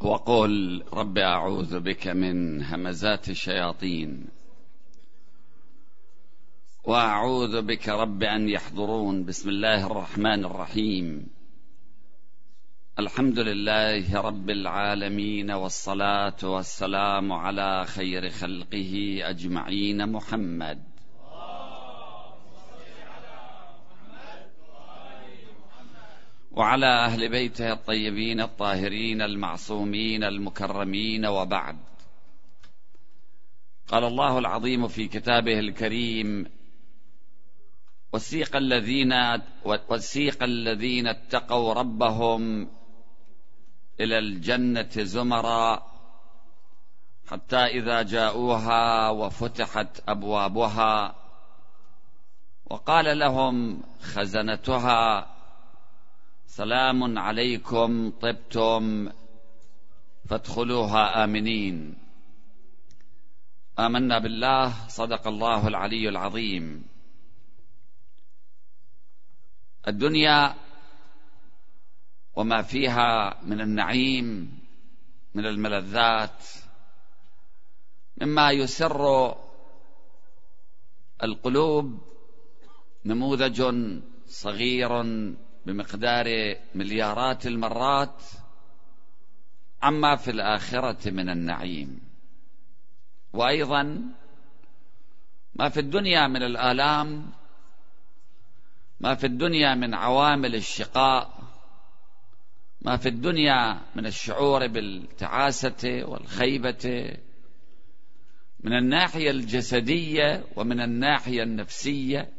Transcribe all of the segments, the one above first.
وقل رب أعوذ بك من همزات الشياطين. وأعوذ بك رب أن يحضرون. بسم الله الرحمن الرحيم. الحمد لله رب العالمين والصلاة والسلام على خير خلقه أجمعين. محمد. وعلى أهل بيته الطيبين الطاهرين المعصومين المكرمين وبعد. قال الله العظيم في كتابه الكريم وسيق الذين وسيق الذين اتقوا ربهم إلى الجنة زمرا حتى إذا جاءوها وفتحت أبوابها وقال لهم خزنتها سلام عليكم طبتم فادخلوها آمنين. آمنا بالله صدق الله العلي العظيم. الدنيا وما فيها من النعيم من الملذات مما يسر القلوب نموذج صغير بمقدار مليارات المرات عما في الآخرة من النعيم. وأيضا ما في الدنيا من الآلام ما في الدنيا من عوامل الشقاء ما في الدنيا من الشعور بالتعاسة والخيبة. من الناحية الجسدية ومن الناحية النفسية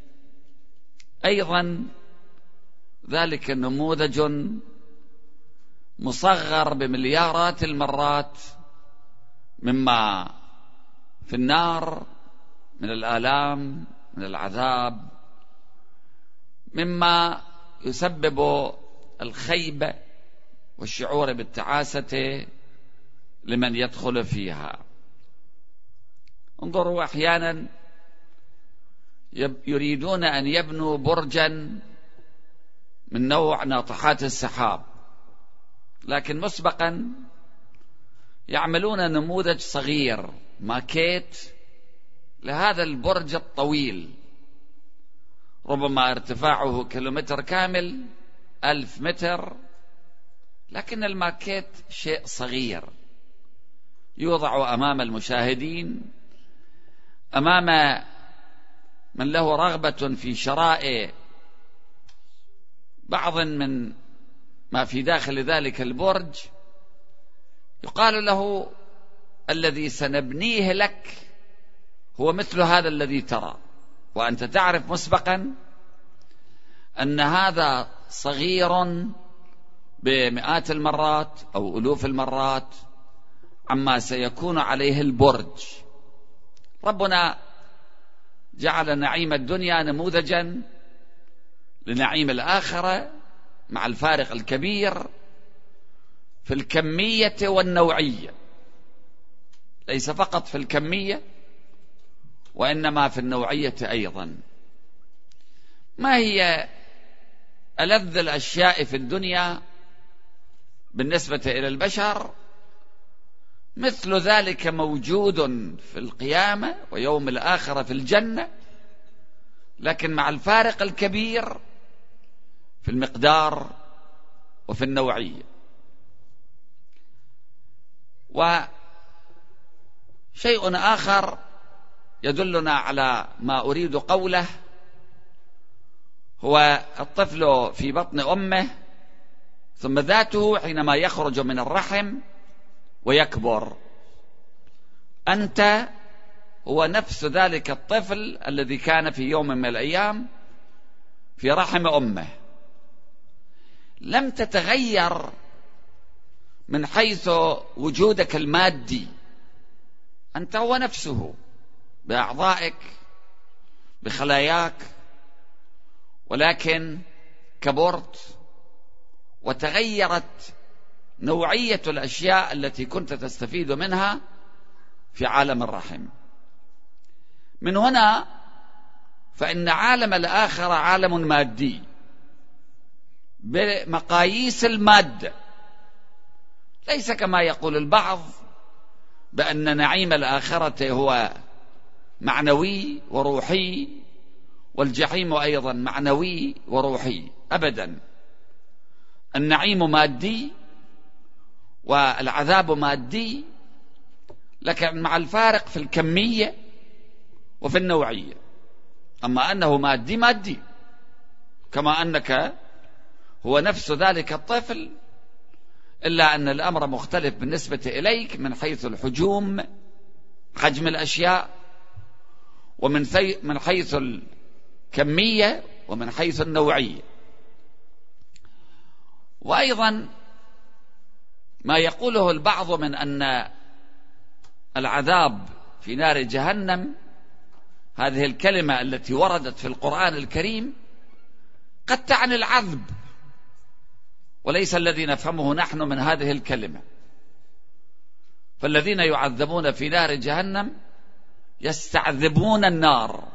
أيضا ذلك نموذج مصغر بمليارات المرات مما في النار من الآلام من العذاب مما يسبب الخيبة والشعور بالتعاسة لمن يدخل فيها. انظروا أحيانا يريدون أن يبنوا برجا من نوع ناطحات السحاب. لكن مسبقا يعملون نموذج صغير ماكيت لهذا البرج الطويل. ربما ارتفاعه كيلومتر كامل ألف متر. لكن الماكيت شيء صغير. يوضع أمام المشاهدين أمام من له رغبة في شراء بعض من ما في داخل ذلك البرج يقال له الذي سنبنيه لك هو مثل هذا الذي ترى. وأنت تعرف مسبقا أن هذا صغير بمئات المرات أو ألوف المرات عما سيكون عليه البرج. ربنا جعل نعيم الدنيا نموذجا لنعيم الآخرة مع الفارق الكبير في الكمية والنوعية. ليس فقط في الكمية وإنما في النوعية أيضا. ما هي ألذ الأشياء في الدنيا بالنسبة إلى البشر؟ مثل ذلك موجود في القيامة ويوم الآخرة في الجنة لكن مع الفارق الكبير في المقدار وفي النوعية. وشيء آخر يدلنا على ما أريد قوله هو الطفل في بطن أمه ثم ذاته حينما يخرج من الرحم ويكبر. أنت هو نفس ذلك الطفل الذي كان في يوم من الأيام في رحم أمه. لم تتغير من حيث وجودك المادي. أنت هو نفسه بأعضائك بخلاياك ولكن كبرت وتغيرت نوعية الأشياء التي كنت تستفيد منها في عالم الرحم. من هنا فإن عالم الاخره عالم مادي. بمقاييس المادة. ليس كما يقول البعض بأن نعيم الآخرة هو معنوي وروحي والجحيم أيضا معنوي وروحي. أبدا. النعيم مادي والعذاب مادي لكن مع الفارق في الكمية وفي النوعية. أما أنه مادي مادي. كما أنك هو نفس ذلك الطفل إلا أن الأمر مختلف بالنسبة إليك من حيث الحجوم حجم الأشياء ومن من حيث الكمية ومن حيث النوعية. وأيضا ما يقوله البعض من أن العذاب في نار جهنم هذه الكلمة التي وردت في القرآن الكريم قد تعني العذب. وليس الذي نفهمه نحن من هذه الكلمة. فالذين يعذبون في نار جهنم يستعذبون النار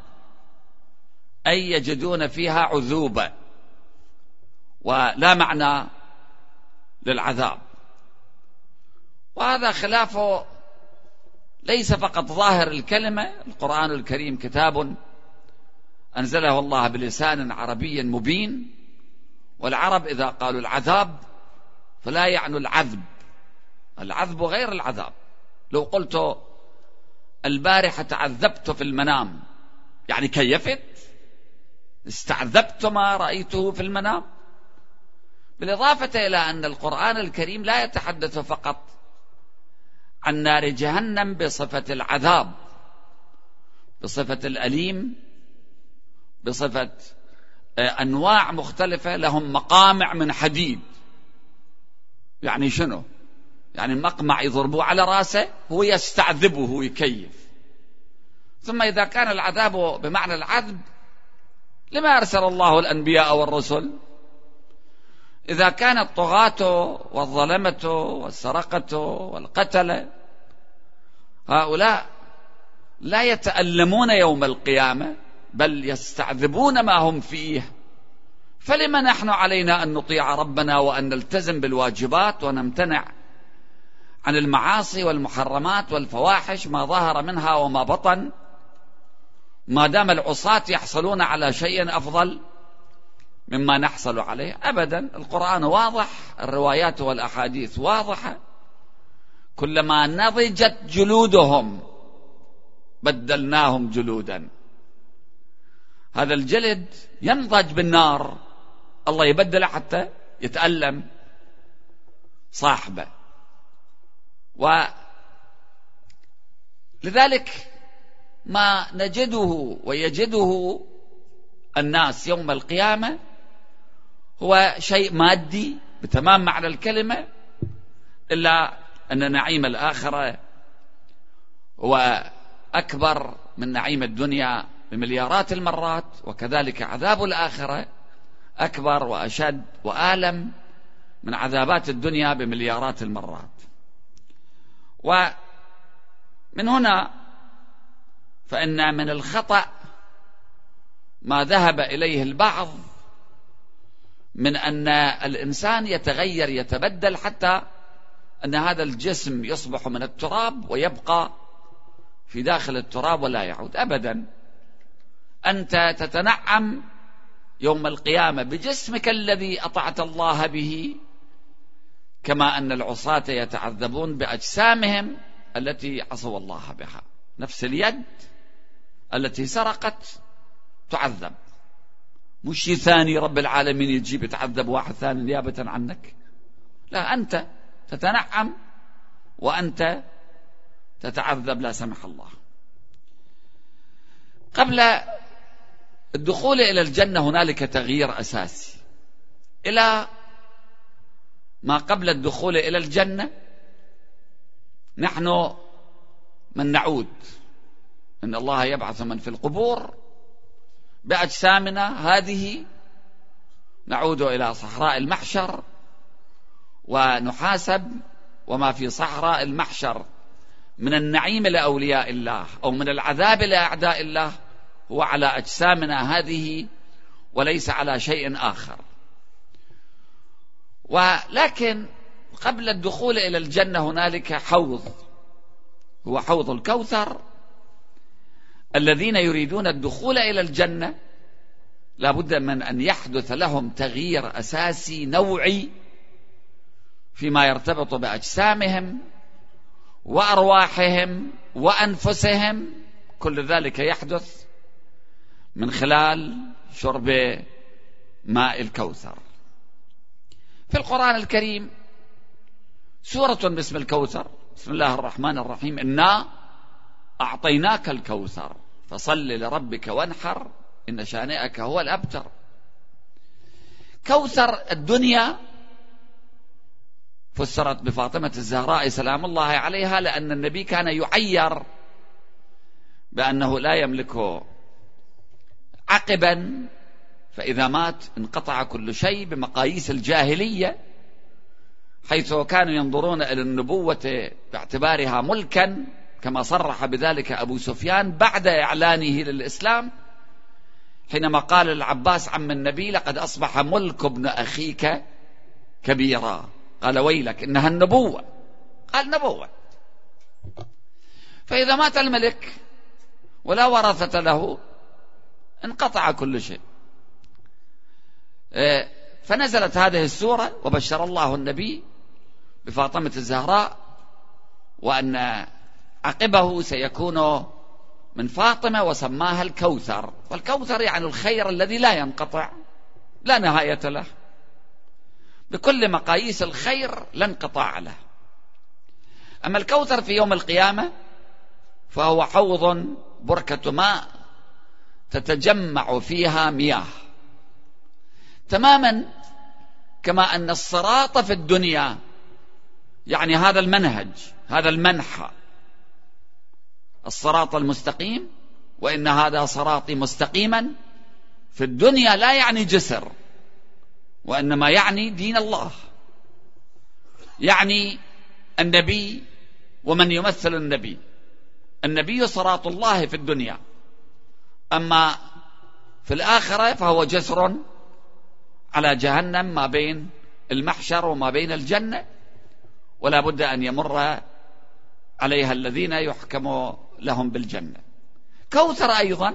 أي يجدون فيها عذوبة ولا معنى للعذاب. وهذا خلاف ليس فقط ظاهر الكلمة القرآن الكريم كتاب أنزله الله بلسان عربي مبين والعرب إذا قالوا العذاب فلا يعني العذب. العذب غير العذاب. لو قلت البارحة تعذبت في المنام يعني كيفت؟ استعذبت ما رأيته في المنام. بالإضافة إلى أن القرآن الكريم لا يتحدث فقط عن نار جهنم بصفة العذاب بصفة الأليم بصفة أنواع مختلفة لهم مقامع من حديد. يعني شنو؟ يعني مقمع يضربوه على راسه هو يستعذبه ويكيف ثم إذا كان العذاب بمعنى العذب لما أرسل الله الأنبياء والرسل؟ إذا كان الطغاة والظلمة والسرقة والقتلة هؤلاء لا يتألمون يوم القيامة. بل يستعذبون ما هم فيه. فلما نحن علينا أن نطيع ربنا وأن نلتزم بالواجبات ونمتنع عن المعاصي والمحرمات والفواحش ما ظهر منها وما بطن. ما دام العصاة يحصلون على شيء أفضل مما نحصل عليه أبدا. القرآن واضح الروايات والأحاديث واضحة. كلما نضجت جلودهم بدلناهم جلودا. هذا الجلد ينضج بالنار. الله يبدله حتى يتألم صاحبه. ولذلك ما نجده ويجده الناس يوم القيامة هو شيء مادي بتمام معنى الكلمة إلا أن نعيم الآخرة هو أكبر من نعيم الدنيا. بمليارات المرات وكذلك عذاب الآخرة أكبر وأشد وآلم من عذابات الدنيا بمليارات المرات. ومن هنا فإن من الخطأ ما ذهب إليه البعض من أن الإنسان يتغير يتبدل حتى أن هذا الجسم يصبح من التراب ويبقى في داخل التراب ولا يعود أبدا. أنت تتنعم يوم القيامة بجسمك الذي أطعت الله به كما أن العصاة يتعذبون بأجسامهم التي عصوا الله بها. نفس اليد التي سرقت تعذب. مش شيء ثاني رب العالمين يجيب يتعذب واحد ثاني نيابة عنك. لا أنت تتنعم وأنت تتعذب لا سمح الله. قبل الدخول إلى الجنة هنالك تغيير أساسي. إلى ما قبل الدخول إلى الجنة نحن من نعود إن الله يبعث من في القبور بأجسامنا هذه. نعود إلى صحراء المحشر ونحاسب وما في صحراء المحشر من النعيم لأولياء الله أو من العذاب لأعداء الله. هو على أجسامنا هذه وليس على شيء آخر. ولكن قبل الدخول إلى الجنة هنالك حوض. هو حوض الكوثر. الذين يريدون الدخول إلى الجنة لا بد من أن يحدث لهم تغيير أساسي نوعي فيما يرتبط بأجسامهم وأرواحهم وأنفسهم. كل ذلك يحدث من خلال شرب ماء الكوثر. في القرآن الكريم سورة باسم الكوثر بسم الله الرحمن الرحيم إنا أعطيناك الكوثر فصل لربك وانحر إن شانئك هو الأبتر. كوثر الدنيا فسرت بفاطمة الزهراء سلام الله عليها لأن النبي كان يعير بأنه لا يملك عقبا فإذا مات انقطع كل شيء بمقاييس الجاهلية حيث كانوا ينظرون إلى النبوة باعتبارها ملكا كما صرح بذلك أبو سفيان بعد إعلانه للإسلام حينما قال العباس عم النبي لقد أصبح ملك ابن أخيك كبيرا. قال ويلك إنها النبوة. قال نبوة. فإذا مات الملك ولا ورثة له انقطع كل شيء. إيه، فنزلت هذه السورة وبشر الله النبي بفاطمة الزهراء وأن عقبه سيكون من فاطمة وسماها الكوثر. والكوثر يعني الخير الذي لا ينقطع لا نهاية له. بكل مقاييس الخير لا انقطاع له. أما الكوثر في يوم القيامة فهو حوض بركة ماء تتجمع فيها مياه. تماما كما أن الصراط في الدنيا يعني هذا المنهج هذا المنحى. الصراط المستقيم وإن هذا صراطي مستقيما في الدنيا لا يعني جسر وإنما يعني دين الله. يعني النبي ومن يمثل النبي. النبي صراط الله في الدنيا. أما في الآخرة فهو جسر على جهنم ما بين المحشر وما بين الجنة ولا بد أن يمر عليها الذين يحكم لهم بالجنة. كوثر أيضا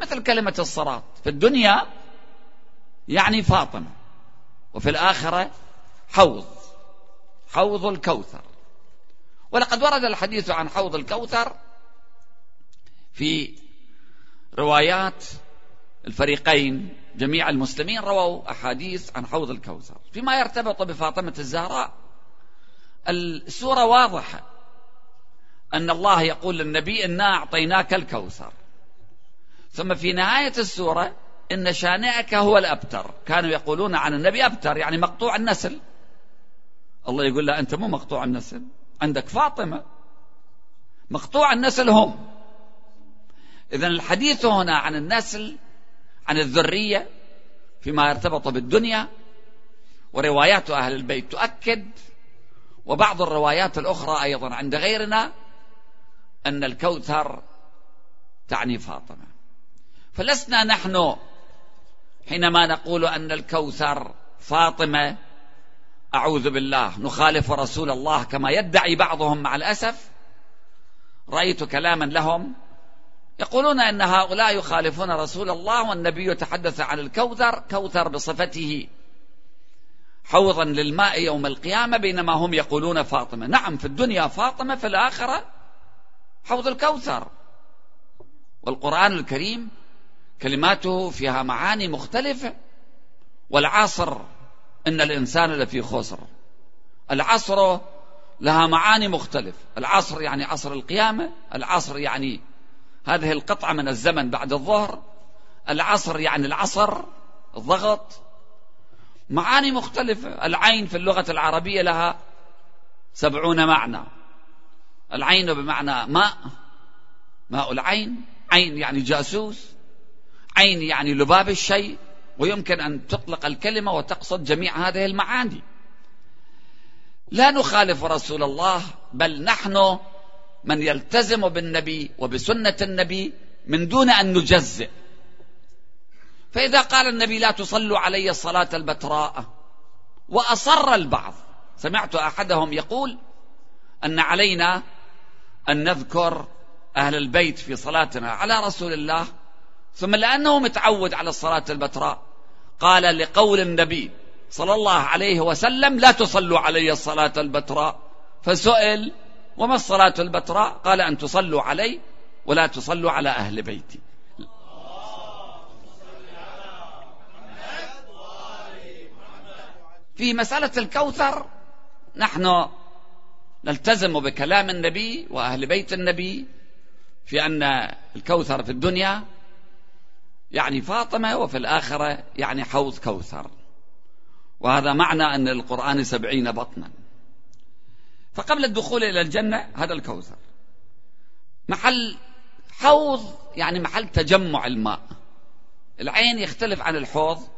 مثل كلمة الصراط. في الدنيا يعني فاطمة وفي الآخرة حوض حوض الكوثر. ولقد ورد الحديث عن حوض الكوثر في روايات الفريقين جميع المسلمين رووا أحاديث عن حوض الكوثر. فيما يرتبط بفاطمة الزهراء السورة واضحة. أن الله يقول للنبي إنا أعطيناك الكوثر. ثم في نهاية السورة إن شانئك هو الأبتر. كانوا يقولون عن النبي أبتر يعني مقطوع النسل. الله يقول لا أنت مو مقطوع النسل عندك فاطمة. مقطوع النسل هم. إذا الحديث هنا عن النسل عن الذرية فيما يرتبط بالدنيا وروايات أهل البيت تؤكد وبعض الروايات الأخرى أيضا عند غيرنا أن الكوثر تعني فاطمة. فلسنا نحن حينما نقول أن الكوثر فاطمة أعوذ بالله نخالف رسول الله كما يدعي بعضهم مع الأسف رأيت كلاما لهم يقولون أن هؤلاء يخالفون رسول الله والنبي يتحدث عن الكوثر كوثر بصفته حوضا للماء يوم القيامة بينما هم يقولون فاطمة. نعم في الدنيا فاطمة في الآخرة حوض الكوثر. والقرآن الكريم كلماته فيها معاني مختلفة. والعصر إن الإنسان لفي خسر. العصر لها معاني مختلفة. العصر يعني عصر القيامة العصر يعني هذه القطعة من الزمن بعد الظهر. العصر يعني العصر الضغط معاني مختلفة. العين في اللغة العربية لها سبعون معنى. العين بمعنى ماء ماء العين. عين يعني جاسوس. عين يعني لباب الشيء. ويمكن أن تطلق الكلمة وتقصد جميع هذه المعاني. لا نخالف رسول الله بل نحن من يلتزم بالنبي وبسنة النبي من دون أن نجزئ. فإذا قال النبي لا تصلوا علي الصلاة البتراء وأصر البعض. سمعت أحدهم يقول أن علينا أن نذكر أهل البيت في صلاتنا على رسول الله ثم لأنه متعود على الصلاة البتراء. قال لقول النبي صلى الله عليه وسلم لا تصلوا علي الصلاة البتراء. فسئل وما الصلاة البتراء؟ قال أن تصلوا علي ولا تصلوا على أهل بيتي. في مسألة الكوثر نحن نلتزم بكلام النبي وأهل بيت النبي في أن الكوثر في الدنيا يعني فاطمة وفي الآخرة يعني حوض كوثر. وهذا معنى أن القرآن سبعين بطنا. فقبل الدخول إلى الجنة هذا الكوثر. محل حوض يعني محل تجمع الماء. العين يختلف عن الحوض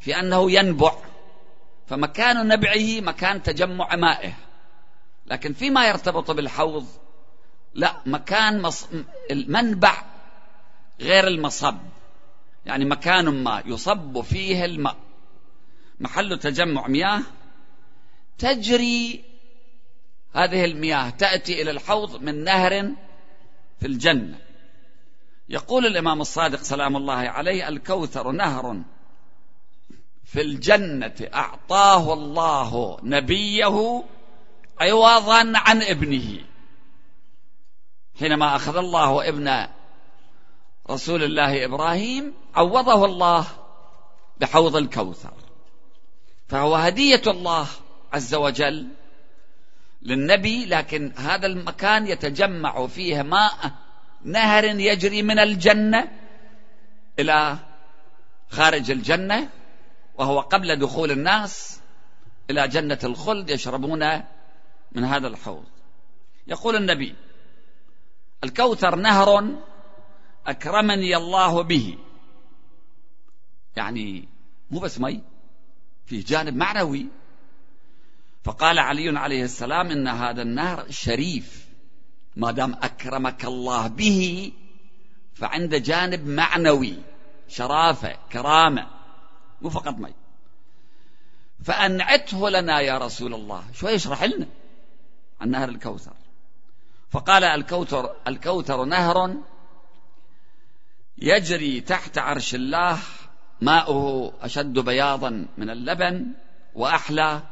في أنه ينبع فمكان نبعه مكان تجمع مائه. لكن فيما يرتبط بالحوض لا مكان مص... المنبع غير المصب. يعني مكان ما يصب فيه الماء. محل تجمع مياه تجري هذه المياه تأتي إلى الحوض من نهر في الجنة. يقول الإمام الصادق سلام الله عليه الكوثر نهر في الجنة أعطاه الله نبيه عوضا عن ابنه. حينما أخذ الله ابن رسول الله إبراهيم عوضه الله بحوض الكوثر. فهو هدية الله عز وجل للنبي لكن هذا المكان يتجمع فيه ماء نهر يجري من الجنة إلى خارج الجنة وهو قبل دخول الناس إلى جنة الخلد يشربون من هذا الحوض. يقول النبي الكوثر نهر أكرمني الله به. يعني مو بس مي في جانب معنوي. فقال علي عليه السلام إن هذا النهر شريف ما دام أكرمك الله به فعند جانب معنوي شرافة كرامة مو فقط مي. فأنعته لنا يا رسول الله. شوي اشرح لنا عن نهر الكوثر. فقال الكوثر الكوثر نهر يجري تحت عرش الله ماؤه أشد بياضا من اللبن وأحلى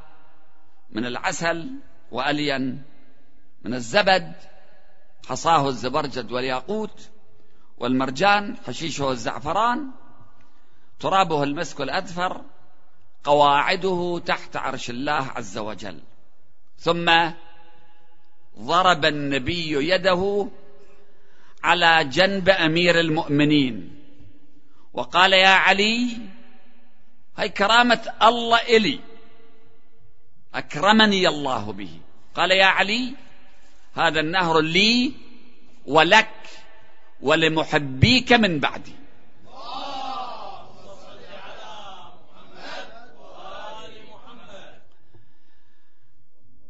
من العسل وألين من الزبد حصاه الزبرجد والياقوت والمرجان حشيشه الزعفران ترابه المسك الأذفر قواعده تحت عرش الله عز وجل. ثم ضرب النبي يده على جنب أمير المؤمنين وقال يا علي هاي كرامة الله إلي. أكرمني الله به. قال يا علي هذا النهر لي ولك ولمحبيك من بعدي.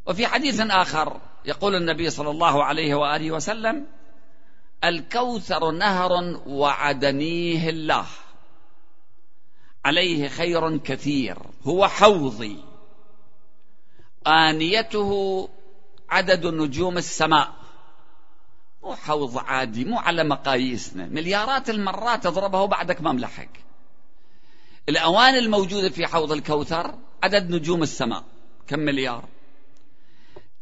وفي حديث آخر يقول النبي صلى الله عليه وآله وسلم الكوثر نهر وعدنيه الله. عليه خير كثير. هو حوضي. آنيته عدد نجوم السماء. مو حوض عادي مو على مقاييسنا. مليارات المرات تضربه بعدك ما ملحق. الأواني الموجودة في حوض الكوثر عدد نجوم السماء. كم مليار؟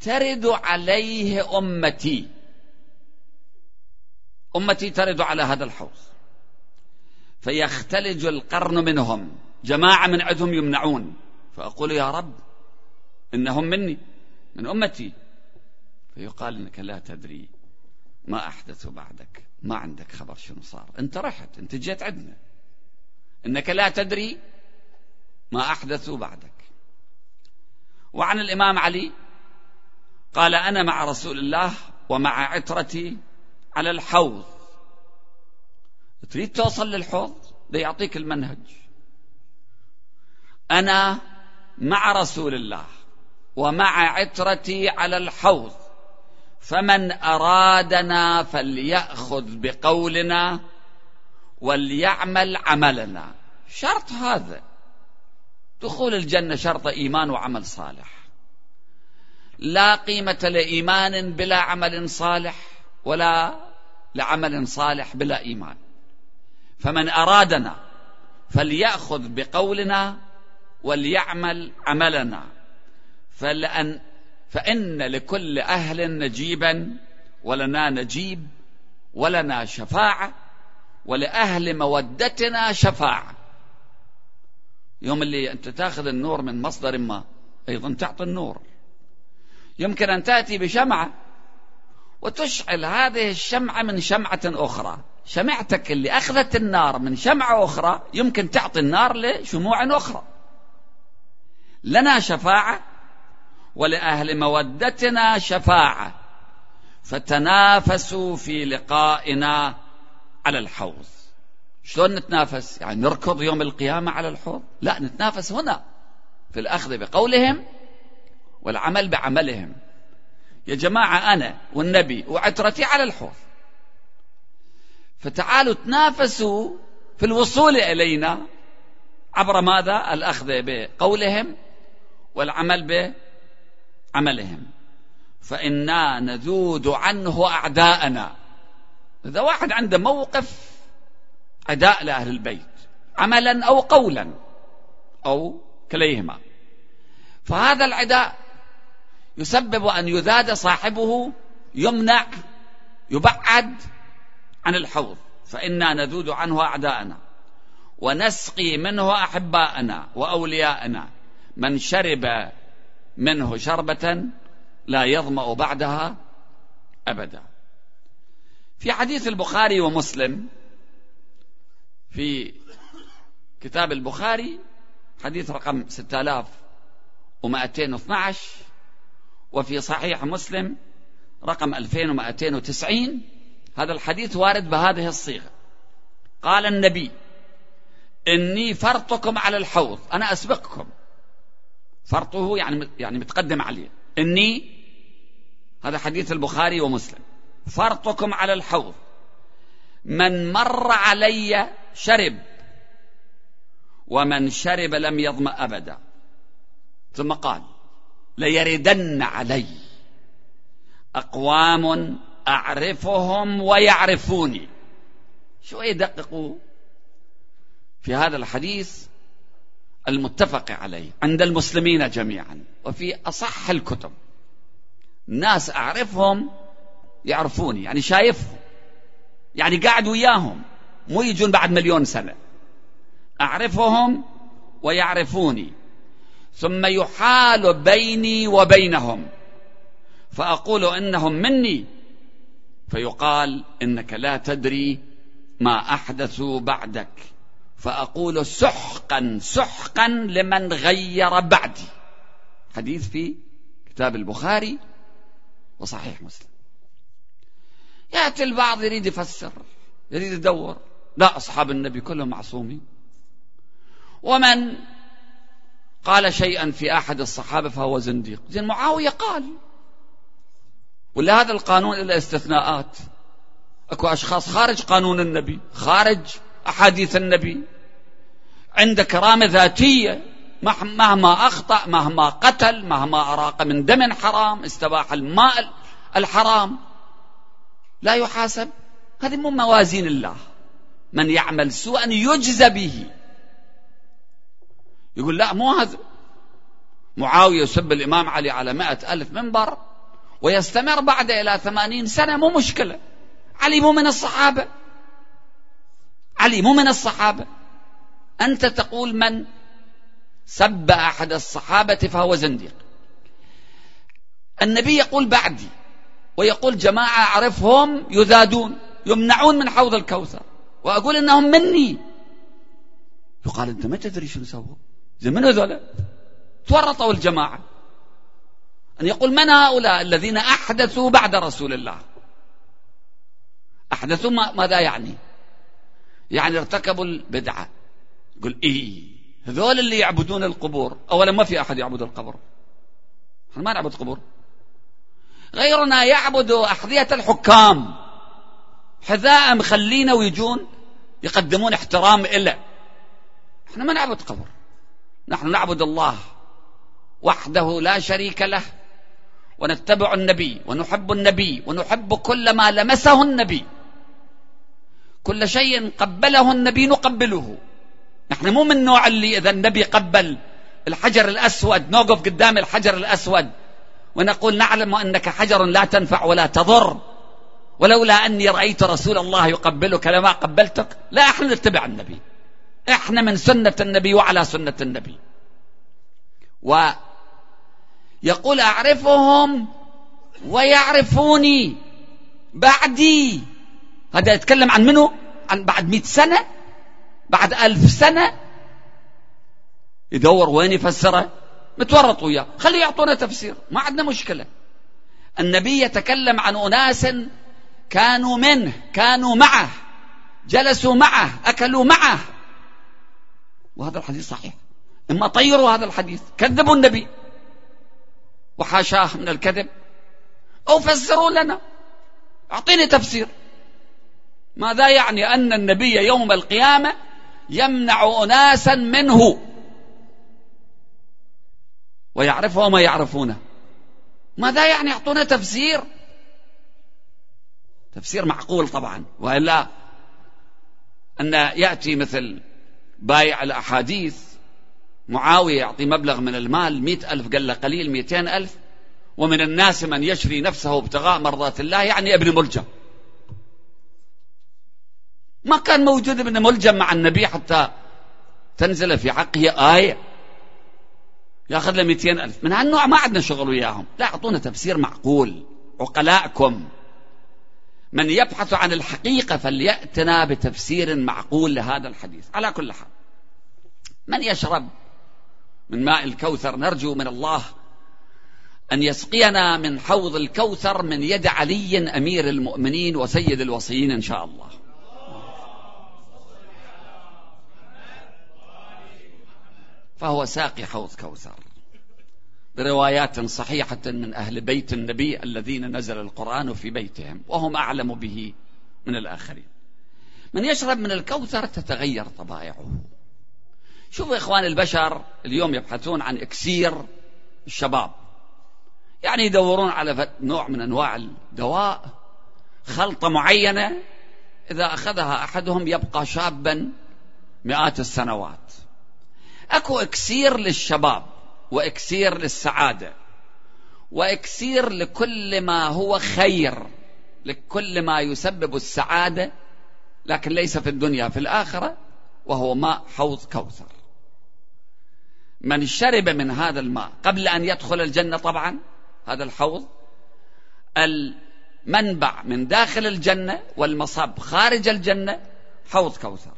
ترد عليه أمتي. أمتي ترد على هذا الحوض. فيختلج القرن منهم. جماعة من عندهم يمنعون. فأقول يا رب إنهم مني من أمتي. فيقال إنك لا تدري ما أحدثوا بعدك ما عندك خبر شنو صار. أنت رحت أنت جيت عندنا. إنك لا تدري ما أحدثوا بعدك. وعن الإمام علي قال أنا مع رسول الله ومع عترتي على الحوض. تريد توصل للحوض؟ ده يعطيك المنهج. أنا مع رسول الله. ومع عترتي على الحوض. فمن أرادنا فليأخذ بقولنا وليعمل عملنا. شرط هذا. دخول الجنة شرط إيمان وعمل صالح. لا قيمة لإيمان بلا عمل صالح ولا لعمل صالح بلا إيمان. فمن أرادنا فليأخذ بقولنا وليعمل عملنا. فلأن فإن لكل أهل نجيبا ولنا نجيب ولنا شفاعة ولأهل مودتنا شفاعة. يوم اللي أنت تاخذ النور من مصدر ما أيضا تعطي النور. يمكن أن تأتي بشمعة وتشعل هذه الشمعة من شمعة أخرى. شمعتك اللي أخذت النار من شمعة أخرى يمكن تعطي النار لشموع أخرى. لنا شفاعة ولأهل مودتنا شفاعة. فتنافسوا في لقائنا على الحوض. شلون نتنافس؟ يعني نركض يوم القيامة على الحوض؟ لا نتنافس هنا في الأخذ بقولهم والعمل بعملهم. يا جماعة أنا والنبي وعترتي على الحوض. فتعالوا تنافسوا في الوصول إلينا عبر ماذا؟ الأخذ بقولهم والعمل بعملهم فإنا نذود عنه أعداءنا. إذا واحد عنده موقف عداء لأهل البيت عملا أو قولا أو كليهما. فهذا العداء يسبب أن يذاد صاحبه يمنع يبعد عن الحوض. فإنا نذود عنه أعداءنا. ونسقي منه أحباءنا وأولياءنا. من شرب منه شربة لا يظمأ بعدها أبدا. في حديث البخاري ومسلم في كتاب البخاري حديث رقم 6212 وفي صحيح مسلم رقم 2290 هذا الحديث وارد بهذه الصيغة. قال النبي إني فرطكم على الحوض أنا أسبقكم. فرطه يعني يعني متقدم عليه. إني هذا حديث البخاري ومسلم. فرطكم على الحوض. من مر علي شرب ومن شرب لم يظمأ أبدا. ثم قال ليردن علي. أقوام أعرفهم ويعرفوني. شوية دققوا في هذا الحديث المتفق عليه عند المسلمين جميعا وفي أصح الكتب. ناس أعرفهم يعرفوني يعني شايفهم يعني قاعد وياهم مو يجون بعد مليون سنة. أعرفهم ويعرفوني ثم يحال بيني وبينهم فأقول إنهم مني فيقال إنك لا تدري ما أحدثوا بعدك. فأقول سحقا سحقا لمن غير بعدي. حديث في كتاب البخاري وصحيح مسلم. يأتي البعض يريد يفسر يريد يدور. لا أصحاب النبي كلهم معصومين. ومن قال شيئا في أحد الصحابة فهو زنديق. زين معاوية قال ولا هذا القانون إلا استثناءات. أكو أشخاص خارج قانون النبي خارج أحاديث النبي. عنده كرامة ذاتية مهما أخطأ مهما قتل مهما أراق من دم حرام استباح الماء الحرام لا يحاسب. هذه مو موازين الله. من يعمل سوءا يجزى به. يقول لا مو هذا. معاوية يسب الإمام علي على مائة ألف منبر ويستمر بعد إلى ثمانين سنة مو مشكلة. علي مو من الصحابة. علي مو من الصحابة. أنت تقول من سب أحد الصحابة فهو زنديق. النبي يقول بعدي ويقول جماعة أعرفهم يذادون يمنعون من حوض الكوثر. وأقول إنهم مني. يقال أنت ما تدري شنو سووا؟ زي من هذول تورطوا الجماعة. أن يقول من هؤلاء الذين أحدثوا بعد رسول الله؟ أحدثوا ماذا يعني؟ يعني ارتكبوا البدعة. يقول إيه؟ هذول اللي يعبدون القبور. أولا ما في أحد يعبد القبر. إحنا ما نعبد قبور. غيرنا يعبد أحذية الحكام. حذاء مخلينا ويجون يقدمون احترام إله إحنا ما نعبد قبر. نحن نعبد الله وحده لا شريك له. ونتبع النبي ونحب النبي ونحب كل ما لمسه النبي. كل شيء قبله النبي نقبله. نحن مو من النوع اللي إذا النبي قبل الحجر الأسود نوقف قدام الحجر الأسود ونقول نعلم أنك حجر لا تنفع ولا تضر. ولولا أني رأيت رسول الله يقبلك لما قبلتك لا إحنا نتبع النبي. إحنا من سنة النبي وعلى سنة النبي. ويقول أعرفهم ويعرفوني بعدي. هذا يتكلم عن منه عن بعد مئة سنة بعد ألف سنة. يدور وين يفسره؟ متورط وياه. خليه يعطونا تفسير. ما عندنا مشكلة. النبي يتكلم عن أناس كانوا منه كانوا معه جلسوا معه أكلوا معه. وهذا الحديث صحيح. إما طيروا هذا الحديث. كذبوا النبي. وحاشاه من الكذب. أو فسروا لنا. أعطيني تفسير. ماذا يعني أن النبي يوم القيامة يمنع أناسا منه ويعرفه وما يعرفونه ماذا يعني يعطونا تفسير؟ تفسير معقول طبعا وإلا أن يأتي مثل بايع الأحاديث معاوية يعطي مبلغ من المال مئة ألف قال له قليل مئتين ألف ومن الناس من يشري نفسه ابتغاء مرضات الله يعني ابن ملجم ما كان موجود ابن ملجم مع النبي حتى تنزل في حقه آية. ياخذ له 200 ألف. من هالنوع ما عندنا شغل وياهم. لا أعطونا تفسير معقول. عقلاءكم من يبحث عن الحقيقة فليأتنا بتفسير معقول لهذا الحديث. على كل حال. من يشرب من ماء الكوثر؟ نرجو من الله أن يسقينا من حوض الكوثر من يد علي أمير المؤمنين وسيد الوصيين إن شاء الله. فهو ساقي حوض كوثر. بروايات صحيحة من أهل بيت النبي الذين نزل القرآن في بيتهم وهم أعلم به من الآخرين. من يشرب من الكوثر تتغير طبائعه. شوفوا إخوان البشر اليوم يبحثون عن إكسير الشباب. يعني يدورون على نوع من أنواع الدواء خلطة معينة إذا أخذها أحدهم يبقى شابا مئات السنوات. أكو إكسير للشباب وإكسير للسعادة وإكسير لكل ما هو خير لكل ما يسبب السعادة لكن ليس في الدنيا في الآخرة وهو ماء حوض كوثر. من شرب من هذا الماء قبل أن يدخل الجنة طبعا هذا الحوض المنبع من داخل الجنة والمصب خارج الجنة حوض كوثر.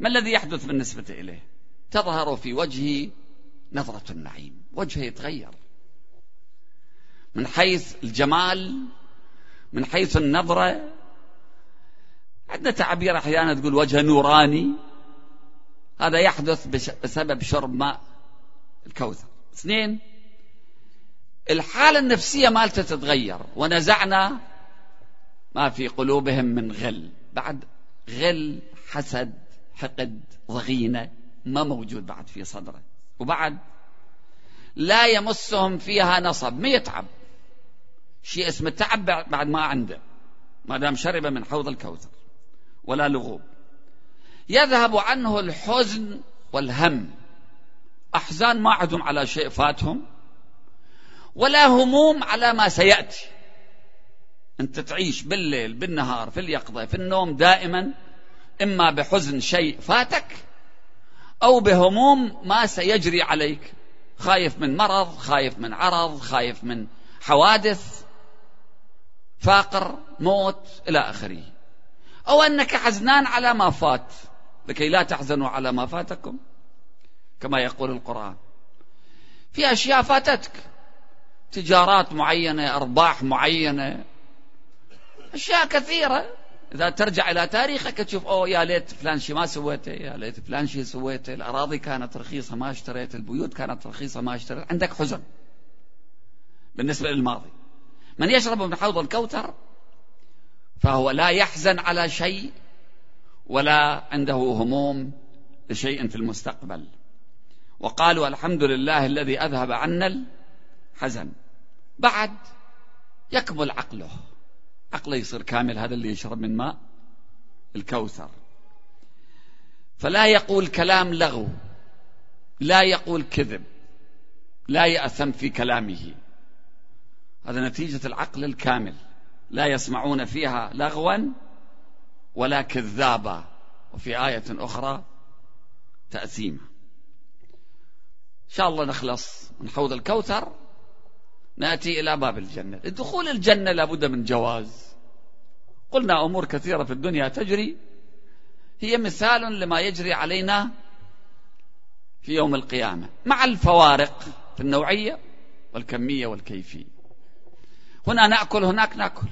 ما الذي يحدث بالنسبة إليه؟ تظهر في وجهه نظرة النعيم. وجهه يتغير. من حيث الجمال من حيث النظرة عندنا تعبير أحيانا تقول وجه نوراني. هذا يحدث بسبب شرب ماء الكوثر. اثنين الحالة النفسية مالته تتغير. ونزعنا ما في قلوبهم من غل. بعد غل حسد حقد ضغينة ما موجود بعد في صدره. وبعد لا يمسهم فيها نصب ما يتعب. شيء اسمه تعب بعد ما عنده. ما دام شرب من حوض الكوثر ولا لغوب. يذهب عنه الحزن والهم. أحزان ما عندهم على شيء فاتهم ولا هموم على ما سيأتي. أنت تعيش بالليل بالنهار في اليقظة في النوم دائما إما بحزن شيء فاتك أو بهموم ما سيجري عليك. خايف من مرض خايف من عرض خايف من حوادث فاقر موت إلى آخره. أو أنك حزنان على ما فات. لكي لا تحزنوا على ما فاتكم كما يقول القرآن. في أشياء فاتتك. تجارات معينة أرباح معينة. أشياء كثيرة. إذا ترجع إلى تاريخك تشوف أوه يا ليت فلان شي ما سويته يا ليت فلان شي سويته الأراضي كانت رخيصة ما اشتريت البيوت كانت رخيصة ما اشتريت عندك حزن. بالنسبة للماضي. من يشرب من حوض الكوثر فهو لا يحزن على شيء ولا عنده هموم لشيء في المستقبل. وقالوا الحمد لله الذي أذهب عنا الحزن. بعد يكمل عقله. عقله يصير كامل هذا اللي يشرب من ماء الكوثر. فلا يقول كلام لغو لا يقول كذب لا يأثم في كلامه. هذا نتيجة العقل الكامل. لا يسمعون فيها لغوا ولا كذابا. وفي آية أخرى تأثيما. إن شاء الله نخلص من حوض الكوثر. نأتي إلى باب الجنة. دخول الجنة لابد من جواز. قلنا أمور كثيرة في الدنيا تجري. هي مثال لما يجري علينا في يوم القيامة. مع الفوارق في النوعية والكمية والكيفية. هنا نأكل هناك نأكل.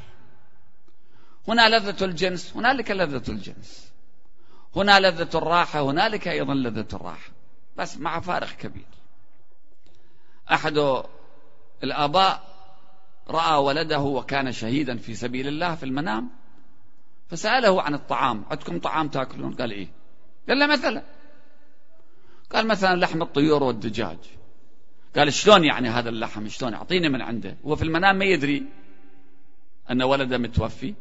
هنا لذة الجنس هنالك لذة الجنس. هنا لذة الراحة هنالك أيضا لذة الراحة. بس مع فارق كبير. أحد الآباء رأى ولده وكان شهيدا في سبيل الله في المنام فسأله عن الطعام عندكم طعام تأكلون؟ قال إيه. قال له مثلا. قال مثلا لحم الطيور والدجاج. قال شلون يعني هذا اللحم؟ شلون؟ أعطيني من عنده. هو في المنام ما يدري أن ولده متوفي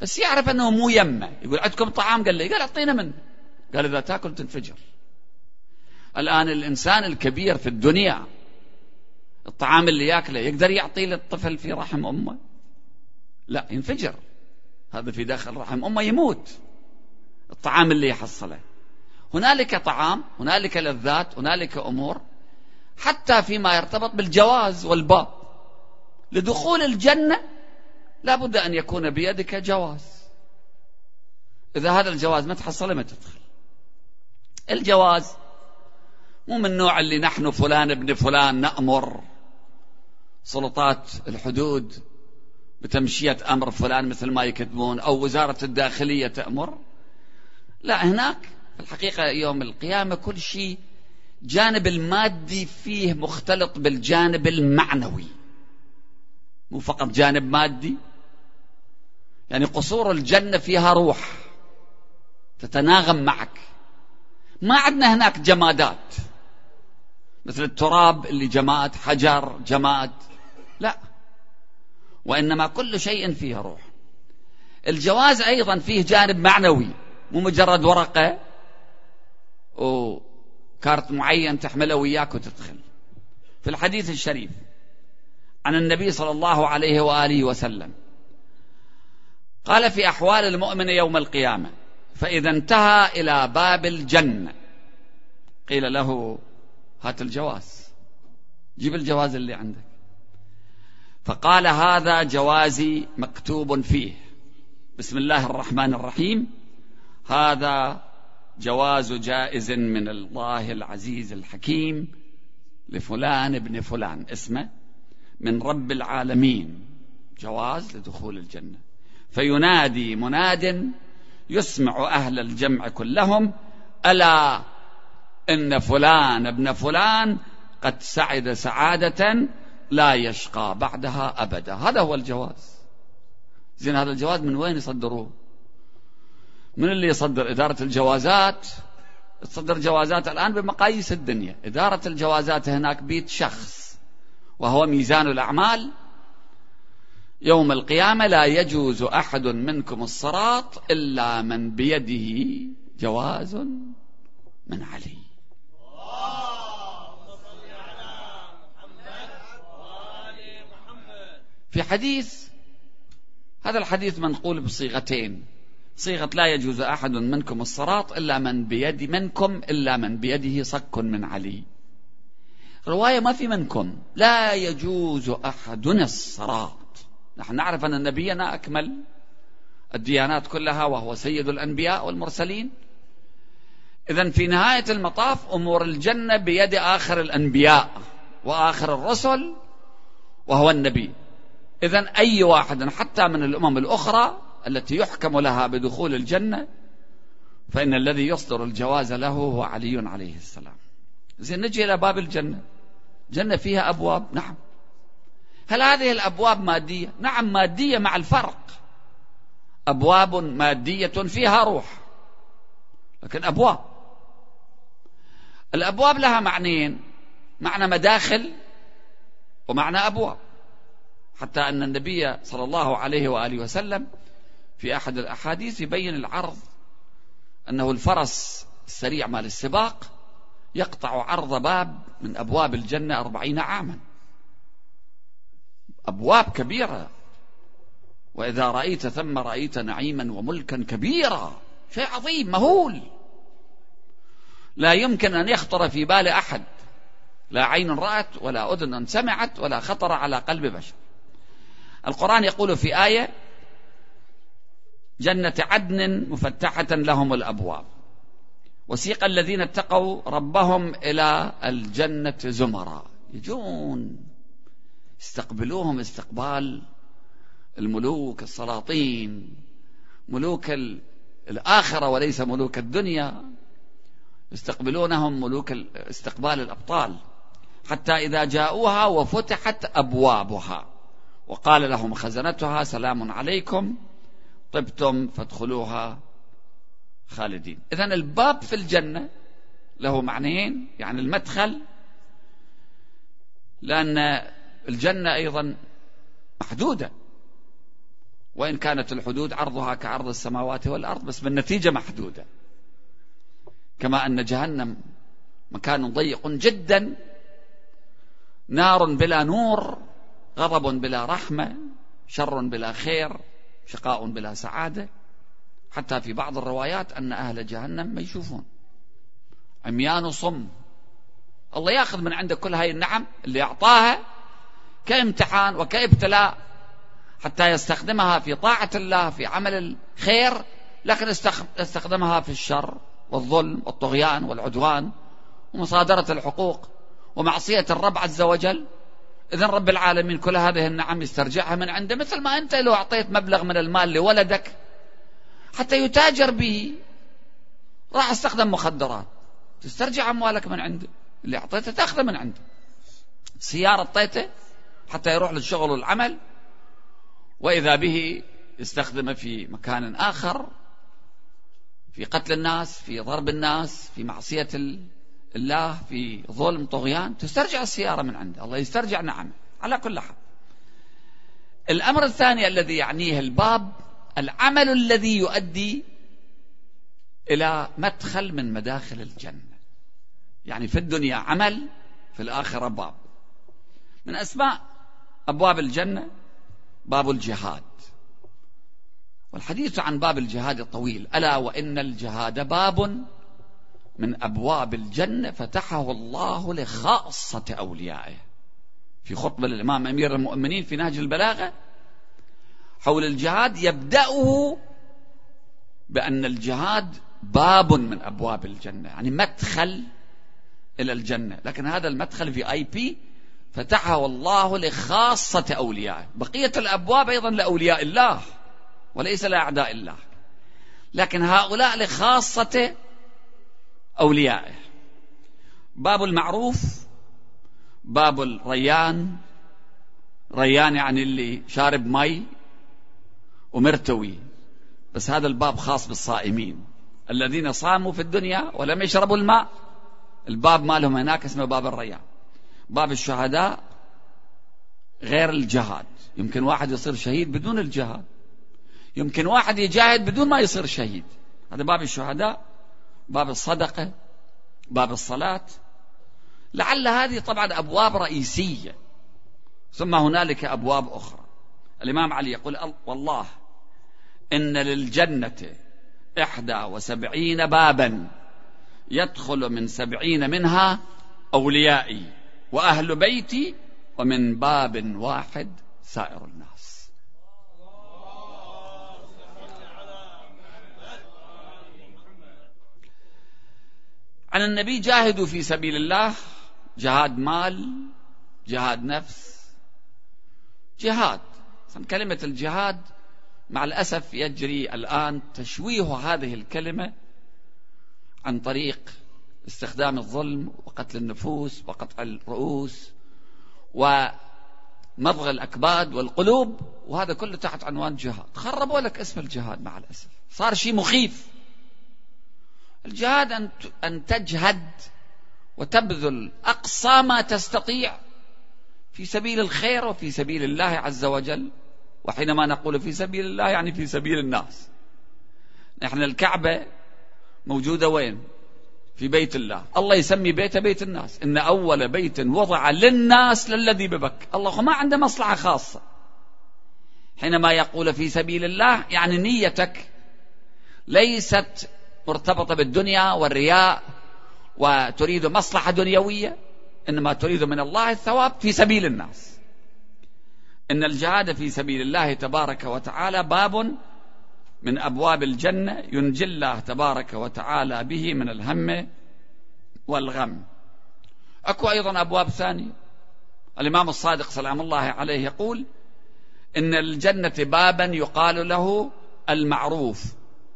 بس يعرف أنه مو يمه. يقول عندكم طعام؟ قال لي قال أعطينا منه. قال إذا تأكل تنفجر. الآن الإنسان الكبير في الدنيا الطعام اللي ياكله يقدر يعطيه للطفل في رحم أمه؟ لا ينفجر. هذا في داخل رحم أمه يموت. الطعام اللي يحصله. هنالك طعام هنالك لذات هنالك أمور حتى فيما يرتبط بالجواز والباب. لدخول الجنة لا بد أن يكون بيدك جواز. إذا هذا الجواز ما تحصله ما تدخل. الجواز مو من النوع اللي نحن فلان ابن فلان نأمر. سلطات الحدود بتمشية أمر فلان مثل ما يكتبون أو وزارة الداخلية تأمر. لا هناك في الحقيقة يوم القيامة كل شيء جانب المادي فيه مختلط بالجانب المعنوي مو فقط جانب مادي. يعني قصور الجنة فيها روح تتناغم معك. ما عندنا هناك جمادات مثل التراب اللي جماد حجر جماد. لا. وإنما كل شيء فيه روح. الجواز أيضا فيه جانب معنوي مو مجرد ورقة وكارت معين تحمله وياك وتدخل. في الحديث الشريف عن النبي صلى الله عليه وآله وسلم قال في أحوال المؤمن يوم القيامة فإذا انتهى إلى باب الجنة. قيل له هات الجواز. جيب الجواز اللي عندك. فقال هذا جوازي مكتوب فيه. بسم الله الرحمن الرحيم. هذا جواز جائز من الله العزيز الحكيم لفلان ابن فلان. اسمه من رب العالمين. جواز لدخول الجنة. فينادي مناد يسمع أهل الجمع كلهم ألا إن فلان ابن فلان قد سعد سعادة لا يشقى بعدها أبدا. هذا هو الجواز. زين هذا الجواز من وين يصدروه؟ من اللي يصدر؟ إدارة الجوازات. تصدر جوازات الآن بمقاييس الدنيا. إدارة الجوازات هناك بيت شخص وهو ميزان الأعمال. يوم القيامة لا يجوز أحد منكم الصراط إلا من بيده جواز من علي. في حديث هذا الحديث منقول بصيغتين. صيغة لا يجوز أحد منكم الصراط إلا من بيد منكم إلا من بيده صك من علي. رواية ما في منكم. لا يجوز أحدنا الصراط. نحن نعرف أن نبينا أكمل الديانات كلها وهو سيد الأنبياء والمرسلين. إذا في نهاية المطاف أمور الجنة بيد آخر الأنبياء وآخر الرسل وهو النبي. إذا أي واحد حتى من الأمم الأخرى التي يحكم لها بدخول الجنة فإن الذي يصدر الجواز له هو علي عليه السلام. زين نجي إلى باب الجنة. جنة فيها أبواب؟ نعم. هل هذه الأبواب مادية؟ نعم مادية مع الفرق. أبواب مادية فيها روح لكن أبواب. الأبواب لها معنيين معنى مداخل ومعنى أبواب. حتى أن النبي صلى الله عليه وآله وسلم في أحد الأحاديث يبين العرض أنه الفرس السريع مال السباق يقطع عرض باب من أبواب الجنة أربعين عاما. أبواب كبيرة. وإذا رأيت ثم رأيت نعيما وملكا كبيرا. شيء عظيم مهول. لا يمكن أن يخطر في بال أحد. لا عين رأت ولا أذن سمعت ولا خطر على قلب بشر. القرآن يقول في آية جنة عدن مفتحة لهم الأبواب. وسيق الذين اتقوا ربهم إلى الجنة زمرا. يجون. يستقبلوهم استقبال الملوك السلاطين. ملوك الآخرة وليس ملوك الدنيا. يستقبلونهم ملوك استقبال الأبطال. حتى إذا جاءوها وفتحت أبوابها. وقال لهم خزنتها سلام عليكم طبتم فادخلوها خالدين. إذا الباب في الجنة له معنيين يعني المدخل لأن الجنة أيضا محدودة. وإن كانت الحدود عرضها كعرض السماوات والأرض بس بالنتيجة محدودة. كما أن جهنم مكان ضيق جدا نار بلا نور غضب بلا رحمة شر بلا خير شقاء بلا سعادة. حتى في بعض الروايات أن أهل جهنم ما يشوفون. عميان صم. الله ياخذ من عندك كل هاي النعم اللي أعطاها كامتحان وكابتلاء حتى يستخدمها في طاعة الله في عمل الخير لكن يستخدمها في الشر والظلم والطغيان والعدوان ومصادرة الحقوق ومعصية الرب عز وجل. إذا رب العالمين كل هذه النعم يسترجعها من عنده مثل ما أنت لو أعطيت مبلغ من المال لولدك حتى يتاجر به راح استخدم مخدرات. تسترجع أموالك من عنده اللي أعطيته تأخذه من عنده. سيارة أعطيته حتى يروح للشغل والعمل وإذا به يستخدمه في مكان آخر في قتل الناس في ضرب الناس في معصية الله في ظلم طغيان تسترجع السيارة من عنده الله يسترجع نعمه على كل حال. الأمر الثاني الذي يعنيه الباب العمل الذي يؤدي إلى مدخل من مداخل الجنة. يعني في الدنيا عمل في الآخرة باب. من أسماء أبواب الجنة باب الجهاد. والحديث عن باب الجهاد طويل. ألا وإن الجهاد باب من أبواب الجنة فتحه الله لخاصة أوليائه. في خطبة للإمام أمير المؤمنين في نهج البلاغة حول الجهاد يبدأه بأن الجهاد باب من أبواب الجنة يعني مدخل إلى الجنة. لكن هذا المدخل في آي بي فتحه الله لخاصة أوليائه. بقية الأبواب أيضا لأولياء الله وليس لأعداء الله. لكن هؤلاء لخاصة أوليائه. باب المعروف باب الريان ريان يعني اللي شارب مي ومرتوي. بس هذا الباب خاص بالصائمين. الذين صاموا في الدنيا ولم يشربوا الماء الباب مالهم هناك اسمه باب الريان. باب الشهداء غير الجهاد. يمكن واحد يصير شهيد بدون الجهاد. يمكن واحد يجاهد بدون ما يصير شهيد. هذا باب الشهداء. باب الصدقة باب الصلاة. لعل هذه طبعا أبواب رئيسية ثم هنالك أبواب أخرى. الإمام علي يقول والله إن للجنة إحدى وسبعين بابا يدخل من سبعين منها أوليائي وأهل بيتي ومن باب واحد سائر الناس. عن النبي جاهدوا في سبيل الله. جهاد مال جهاد نفس جهاد. كلمة الجهاد مع الأسف يجري الآن تشويه هذه الكلمة عن طريق استخدام الظلم وقتل النفوس وقطع الرؤوس ومضغ الأكباد والقلوب وهذا كله تحت عنوان جهاد. خربوا لك اسم الجهاد مع الأسف. صار شيء مخيف. الجهاد أن أن تجهد وتبذل أقصى ما تستطيع في سبيل الخير وفي سبيل الله عز وجل وحينما نقول في سبيل الله يعني في سبيل الناس. نحن الكعبة موجودة وين؟ في بيت الله. الله يسمي بيته بيت الناس. إن أول بيت وضع للناس للذي ببك. الله ما عنده مصلحة خاصة. حينما يقول في سبيل الله يعني نيتك ليست مرتبطة بالدنيا والرياء وتريد مصلحة دنيوية إنما تريد من الله الثواب في سبيل الناس. إن الجهاد في سبيل الله تبارك وتعالى باب من أبواب الجنة ينجي الله تبارك وتعالى به من الهم والغم. أكو أيضا أبواب ثانية. الإمام الصادق سلام الله عليه يقول إن الجنة بابا يقال له المعروف.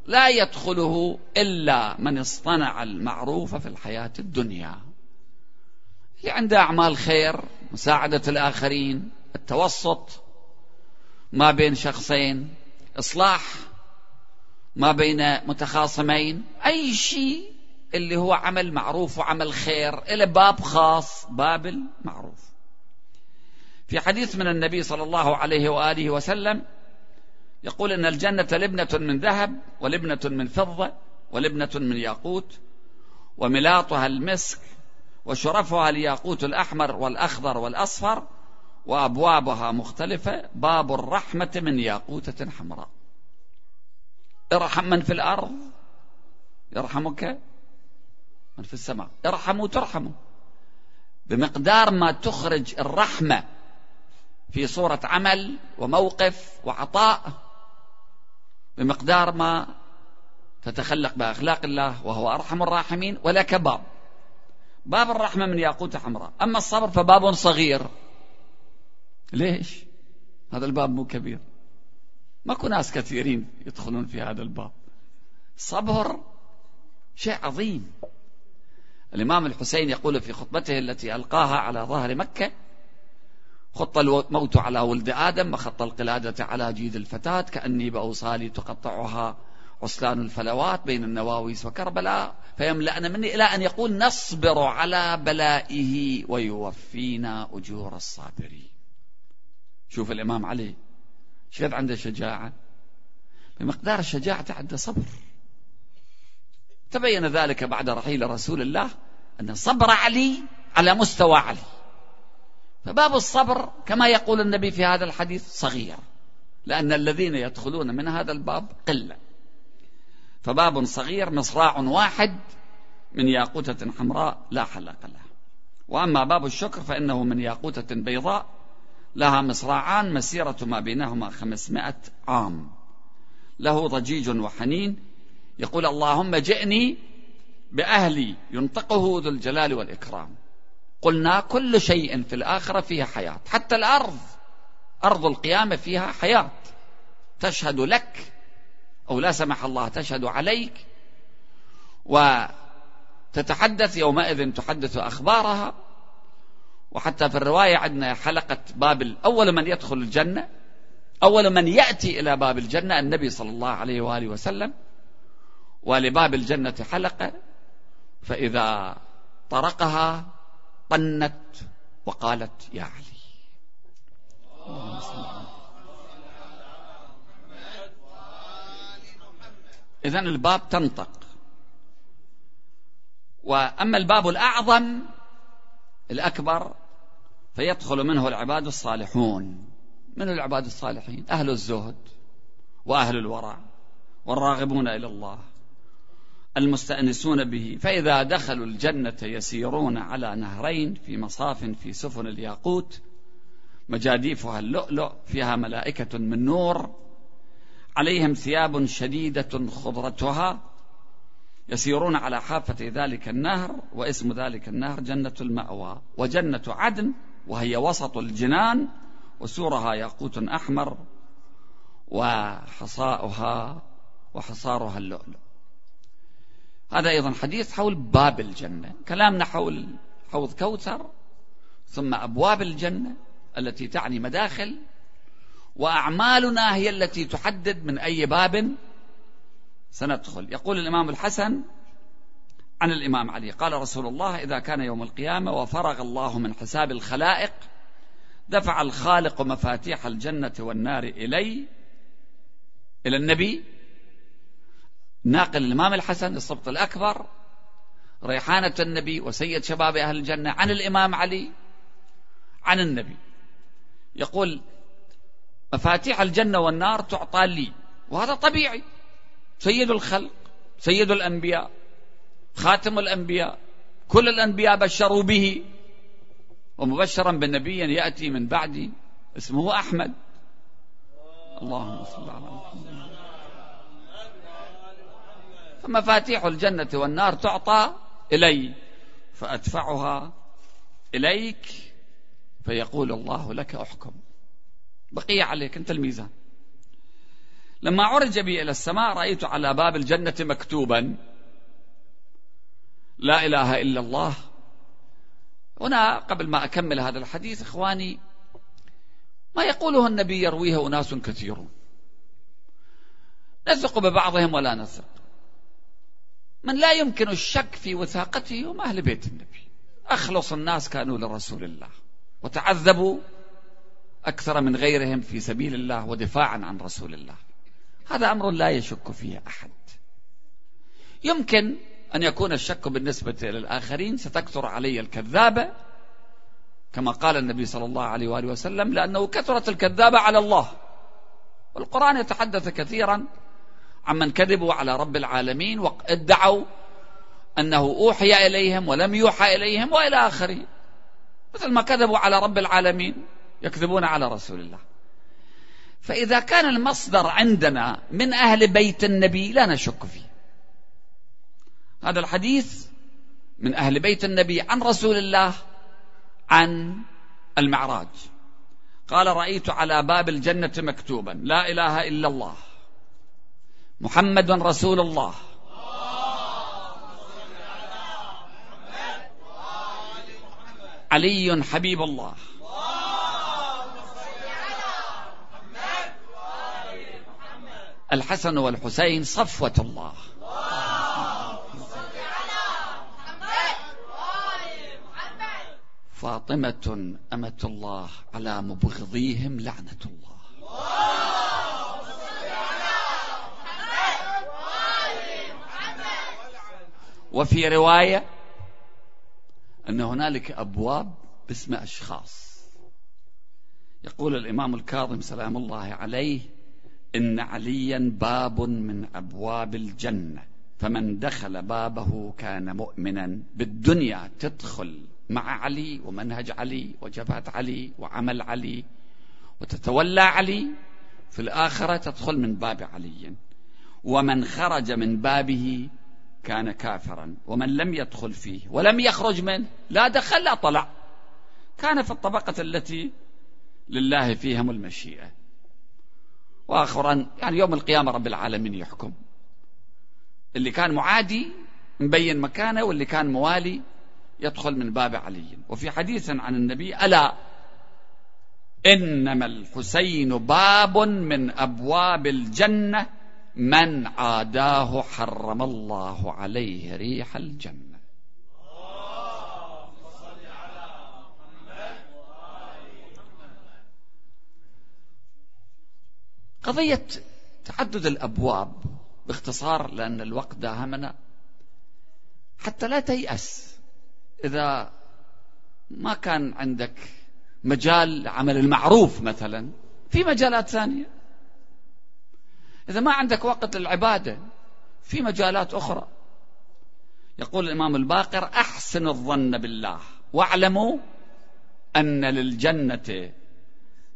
لا يدخله إلا من اصطنع المعروف في الحياة الدنيا. اللي عنده أعمال خير مساعدة الآخرين التوسط ما بين شخصين إصلاح ما بين متخاصمين أي شيء اللي هو عمل معروف وعمل خير إلى باب خاص باب المعروف. في حديث من النبي صلى الله عليه وآله وسلم يقول إن الجنة لبنة من ذهب ولبنة من فضة ولبنة من ياقوت وملاطها المسك وشرفها الياقوت الأحمر والأخضر والأصفر وأبوابها مختلفة باب الرحمة من ياقوتة حمراء. ارحم من في الأرض يرحمك من في السماء. ارحموا ترحموا. بمقدار ما تخرج الرحمة في صورة عمل وموقف وعطاء بمقدار ما تتخلق بأخلاق الله وهو أرحم الراحمين ولك باب باب الرحمة من ياقوت حمراء. أما الصبر فباب صغير. ليش؟ هذا الباب مو كبير. ماكو ناس كثيرين يدخلون في هذا الباب. صبر شيء عظيم. الإمام الحسين يقول في خطبته التي ألقاها على ظهر مكة خط الموت على ولد آدم وخط القلادة على جيد الفتاة. كأني بأوصالي تقطعها عسلان الفلوات بين النواويس وكربلاء. فيملأنا مني إلى أن يقول نصبر على بلائه ويوفينا أجور الصابرين. شوف الإمام علي شد عنده شجاعة؟ بمقدار الشجاعة عنده صبر. تبين ذلك بعد رحيل رسول الله أن صبر علي على مستوى علي. فباب الصبر كما يقول النبي في هذا الحديث صغير لأن الذين يدخلون من هذا الباب قلة. فباب صغير مصراع واحد من ياقوتة حمراء لا حلق له وأما باب الشكر فإنه من ياقوتة بيضاء لها مصراعان مسيرة ما بينهما خمسمائة عام. له ضجيج وحنين يقول اللهم جئني بأهلي ينطقه ذو الجلال والإكرام. قلنا كل شيء في الآخرة فيها حياة. حتى الأرض أرض القيامة فيها حياة. تشهد لك أو لا سمح الله تشهد عليك. وتتحدث يومئذ تحدث أخبارها. وحتى في الرواية عندنا حلقة باب أول من يدخل الجنة أول من يأتي إلى باب الجنة النبي صلى الله عليه وآله وسلم. ولباب الجنة حلقة فإذا طرقها طنت وقالت يا علي. إذن الباب تنطق. وأما الباب الأعظم الأكبر فيدخل منه العباد الصالحون. من العباد الصالحين؟ أهل الزهد وأهل الورع والراغبون إلى الله. المستأنسون به. فإذا دخلوا الجنة يسيرون على نهرين في مصاف في سفن الياقوت مجاديفها اللؤلؤ فيها ملائكة من نور عليهم ثياب شديدة خضرتها يسيرون على حافة ذلك النهر واسم ذلك النهر جنة المأوى وجنة عدن وهي وسط الجنان وسورها ياقوت أحمر وحصاؤها وحصارها اللؤلؤ. هذا أيضا حديث حول باب الجنة. كلامنا حول حوض كوثر ثم أبواب الجنة التي تعني مداخل وأعمالنا هي التي تحدد من أي باب سندخل. يقول الإمام الحسن عن الإمام علي قال رسول الله إذا كان يوم القيامة وفرغ الله من حساب الخلائق دفع الخالق مفاتيح الجنة والنار إلي إلى النبي ناقل الإمام الحسن الصبط الأكبر ريحانة النبي وسيد شباب أهل الجنة عن الإمام علي عن النبي. يقول مفاتيح الجنة والنار تعطى لي وهذا طبيعي. سيد الخلق سيد الأنبياء خاتم الأنبياء كل الأنبياء بشروا به. ومبشرا بنبي يأتي من بعدي اسمه أحمد. اللهم صل على محمد. فمفاتيح الجنة والنار تعطى إلي فأدفعها إليك فيقول الله لك أحكم. بقي عليك أنت الميزان. لما عرج بي إلى السماء رأيت على باب الجنة مكتوبا لا إله إلا الله. هنا قبل ما أكمل هذا الحديث إخواني ما يقوله النبي يرويه أناس كثيرون. نثق ببعضهم ولا نثق. من لا يمكن الشك في وثاقته هم أهل بيت النبي. أخلص الناس كانوا لرسول الله وتعذبوا أكثر من غيرهم في سبيل الله ودفاعا عن رسول الله. هذا أمر لا يشك فيه أحد. يمكن أن يكون الشك بالنسبة للآخرين ستكثر علي الكذابة كما قال النبي صلى الله عليه وآله وسلم لأنه كثرت الكذابة على الله. والقرآن يتحدث كثيرا عمن كذبوا على رب العالمين وادعوا أنه أوحي إليهم ولم يوحى إليهم وإلى آخره مثل ما كذبوا على رب العالمين يكذبون على رسول الله. فإذا كان المصدر عندنا من أهل بيت النبي لا نشك فيه. هذا الحديث من أهل بيت النبي عن رسول الله عن المعراج. قال رأيت على باب الجنة مكتوبا لا إله إلا الله. محمد رسول الله. علي حبيب الله. الحسن والحسين صفوة الله. فاطمة أمة الله على مبغضيهم لعنة الله. وفي رواية أن هنالك أبواب باسم أشخاص. يقول الإمام الكاظم سلام الله عليه إن عليا باب من أبواب الجنة فمن دخل بابه كان مؤمنا بالدنيا تدخل مع علي ومنهج علي وجبهة علي وعمل علي وتتولى علي في الآخرة تدخل من باب علي. ومن خرج من بابه كان كافرا. ومن لم يدخل فيه ولم يخرج منه لا دخل لا طلع. كان في الطبقة التي لله فيهم المشيئة. وآخرا يعني يوم القيامة رب العالمين يحكم. اللي كان معادي مبين مكانه واللي كان موالي يدخل من باب علي. وفي حديث عن النبي ألا إنما الحسين باب من أبواب الجنة؟ من عاداه حرم الله عليه ريح الجنة. قضية تعدد الأبواب باختصار لأن الوقت داهمنا. حتى لا تيأس إذا ما كان عندك مجال لعمل المعروف مثلا في مجالات ثانية. إذا ما عندك وقت للعبادة في مجالات أخرى. يقول الإمام الباقر أحسن الظن بالله. واعلموا أن للجنة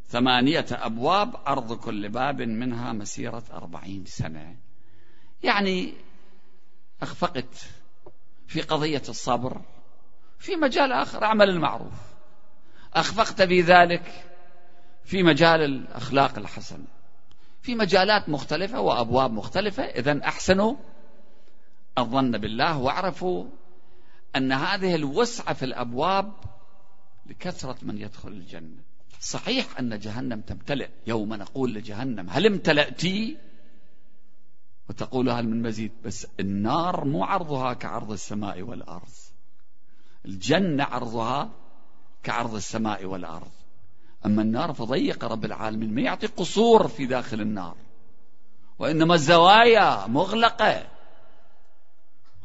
ثمانية أبواب أرض كل باب منها مسيرة أربعين سنة. يعني أخفقت في قضية الصبر في مجال آخر عمل المعروف. أخفقت في ذلك في مجال الأخلاق الحسنة. في مجالات مختلفة وأبواب مختلفة. إذا أحسنوا. الظن بالله واعرفوا أن هذه الوسعة في الأبواب لكثرة من يدخل الجنة. صحيح أن جهنم تمتلئ. يوم نقول لجهنم هل امتلأتي؟ وتقول هل من مزيد؟ بس النار مو عرضها كعرض السماء والأرض. الجنة عرضها كعرض السماء والأرض. أما النار فضيقة رب العالمين ما يعطي قصور في داخل النار. وإنما الزوايا مغلقة.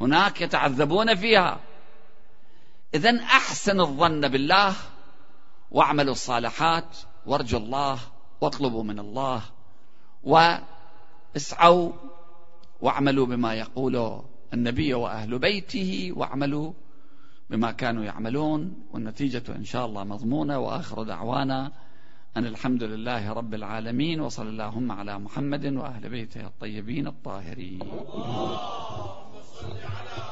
هناك يتعذبون فيها. إذا أحسن الظن بالله واعملوا الصالحات وارجوا الله واطلبوا من الله واسعوا واعملوا بما يقول النبي وأهل بيته واعملوا بما كانوا يعملون والنتيجة إن شاء الله مضمونة وآخر دعوانا أن الحمد لله رب العالمين وصلى اللهم على محمد وأهل بيته الطيبين الطاهرين. اللهم صل على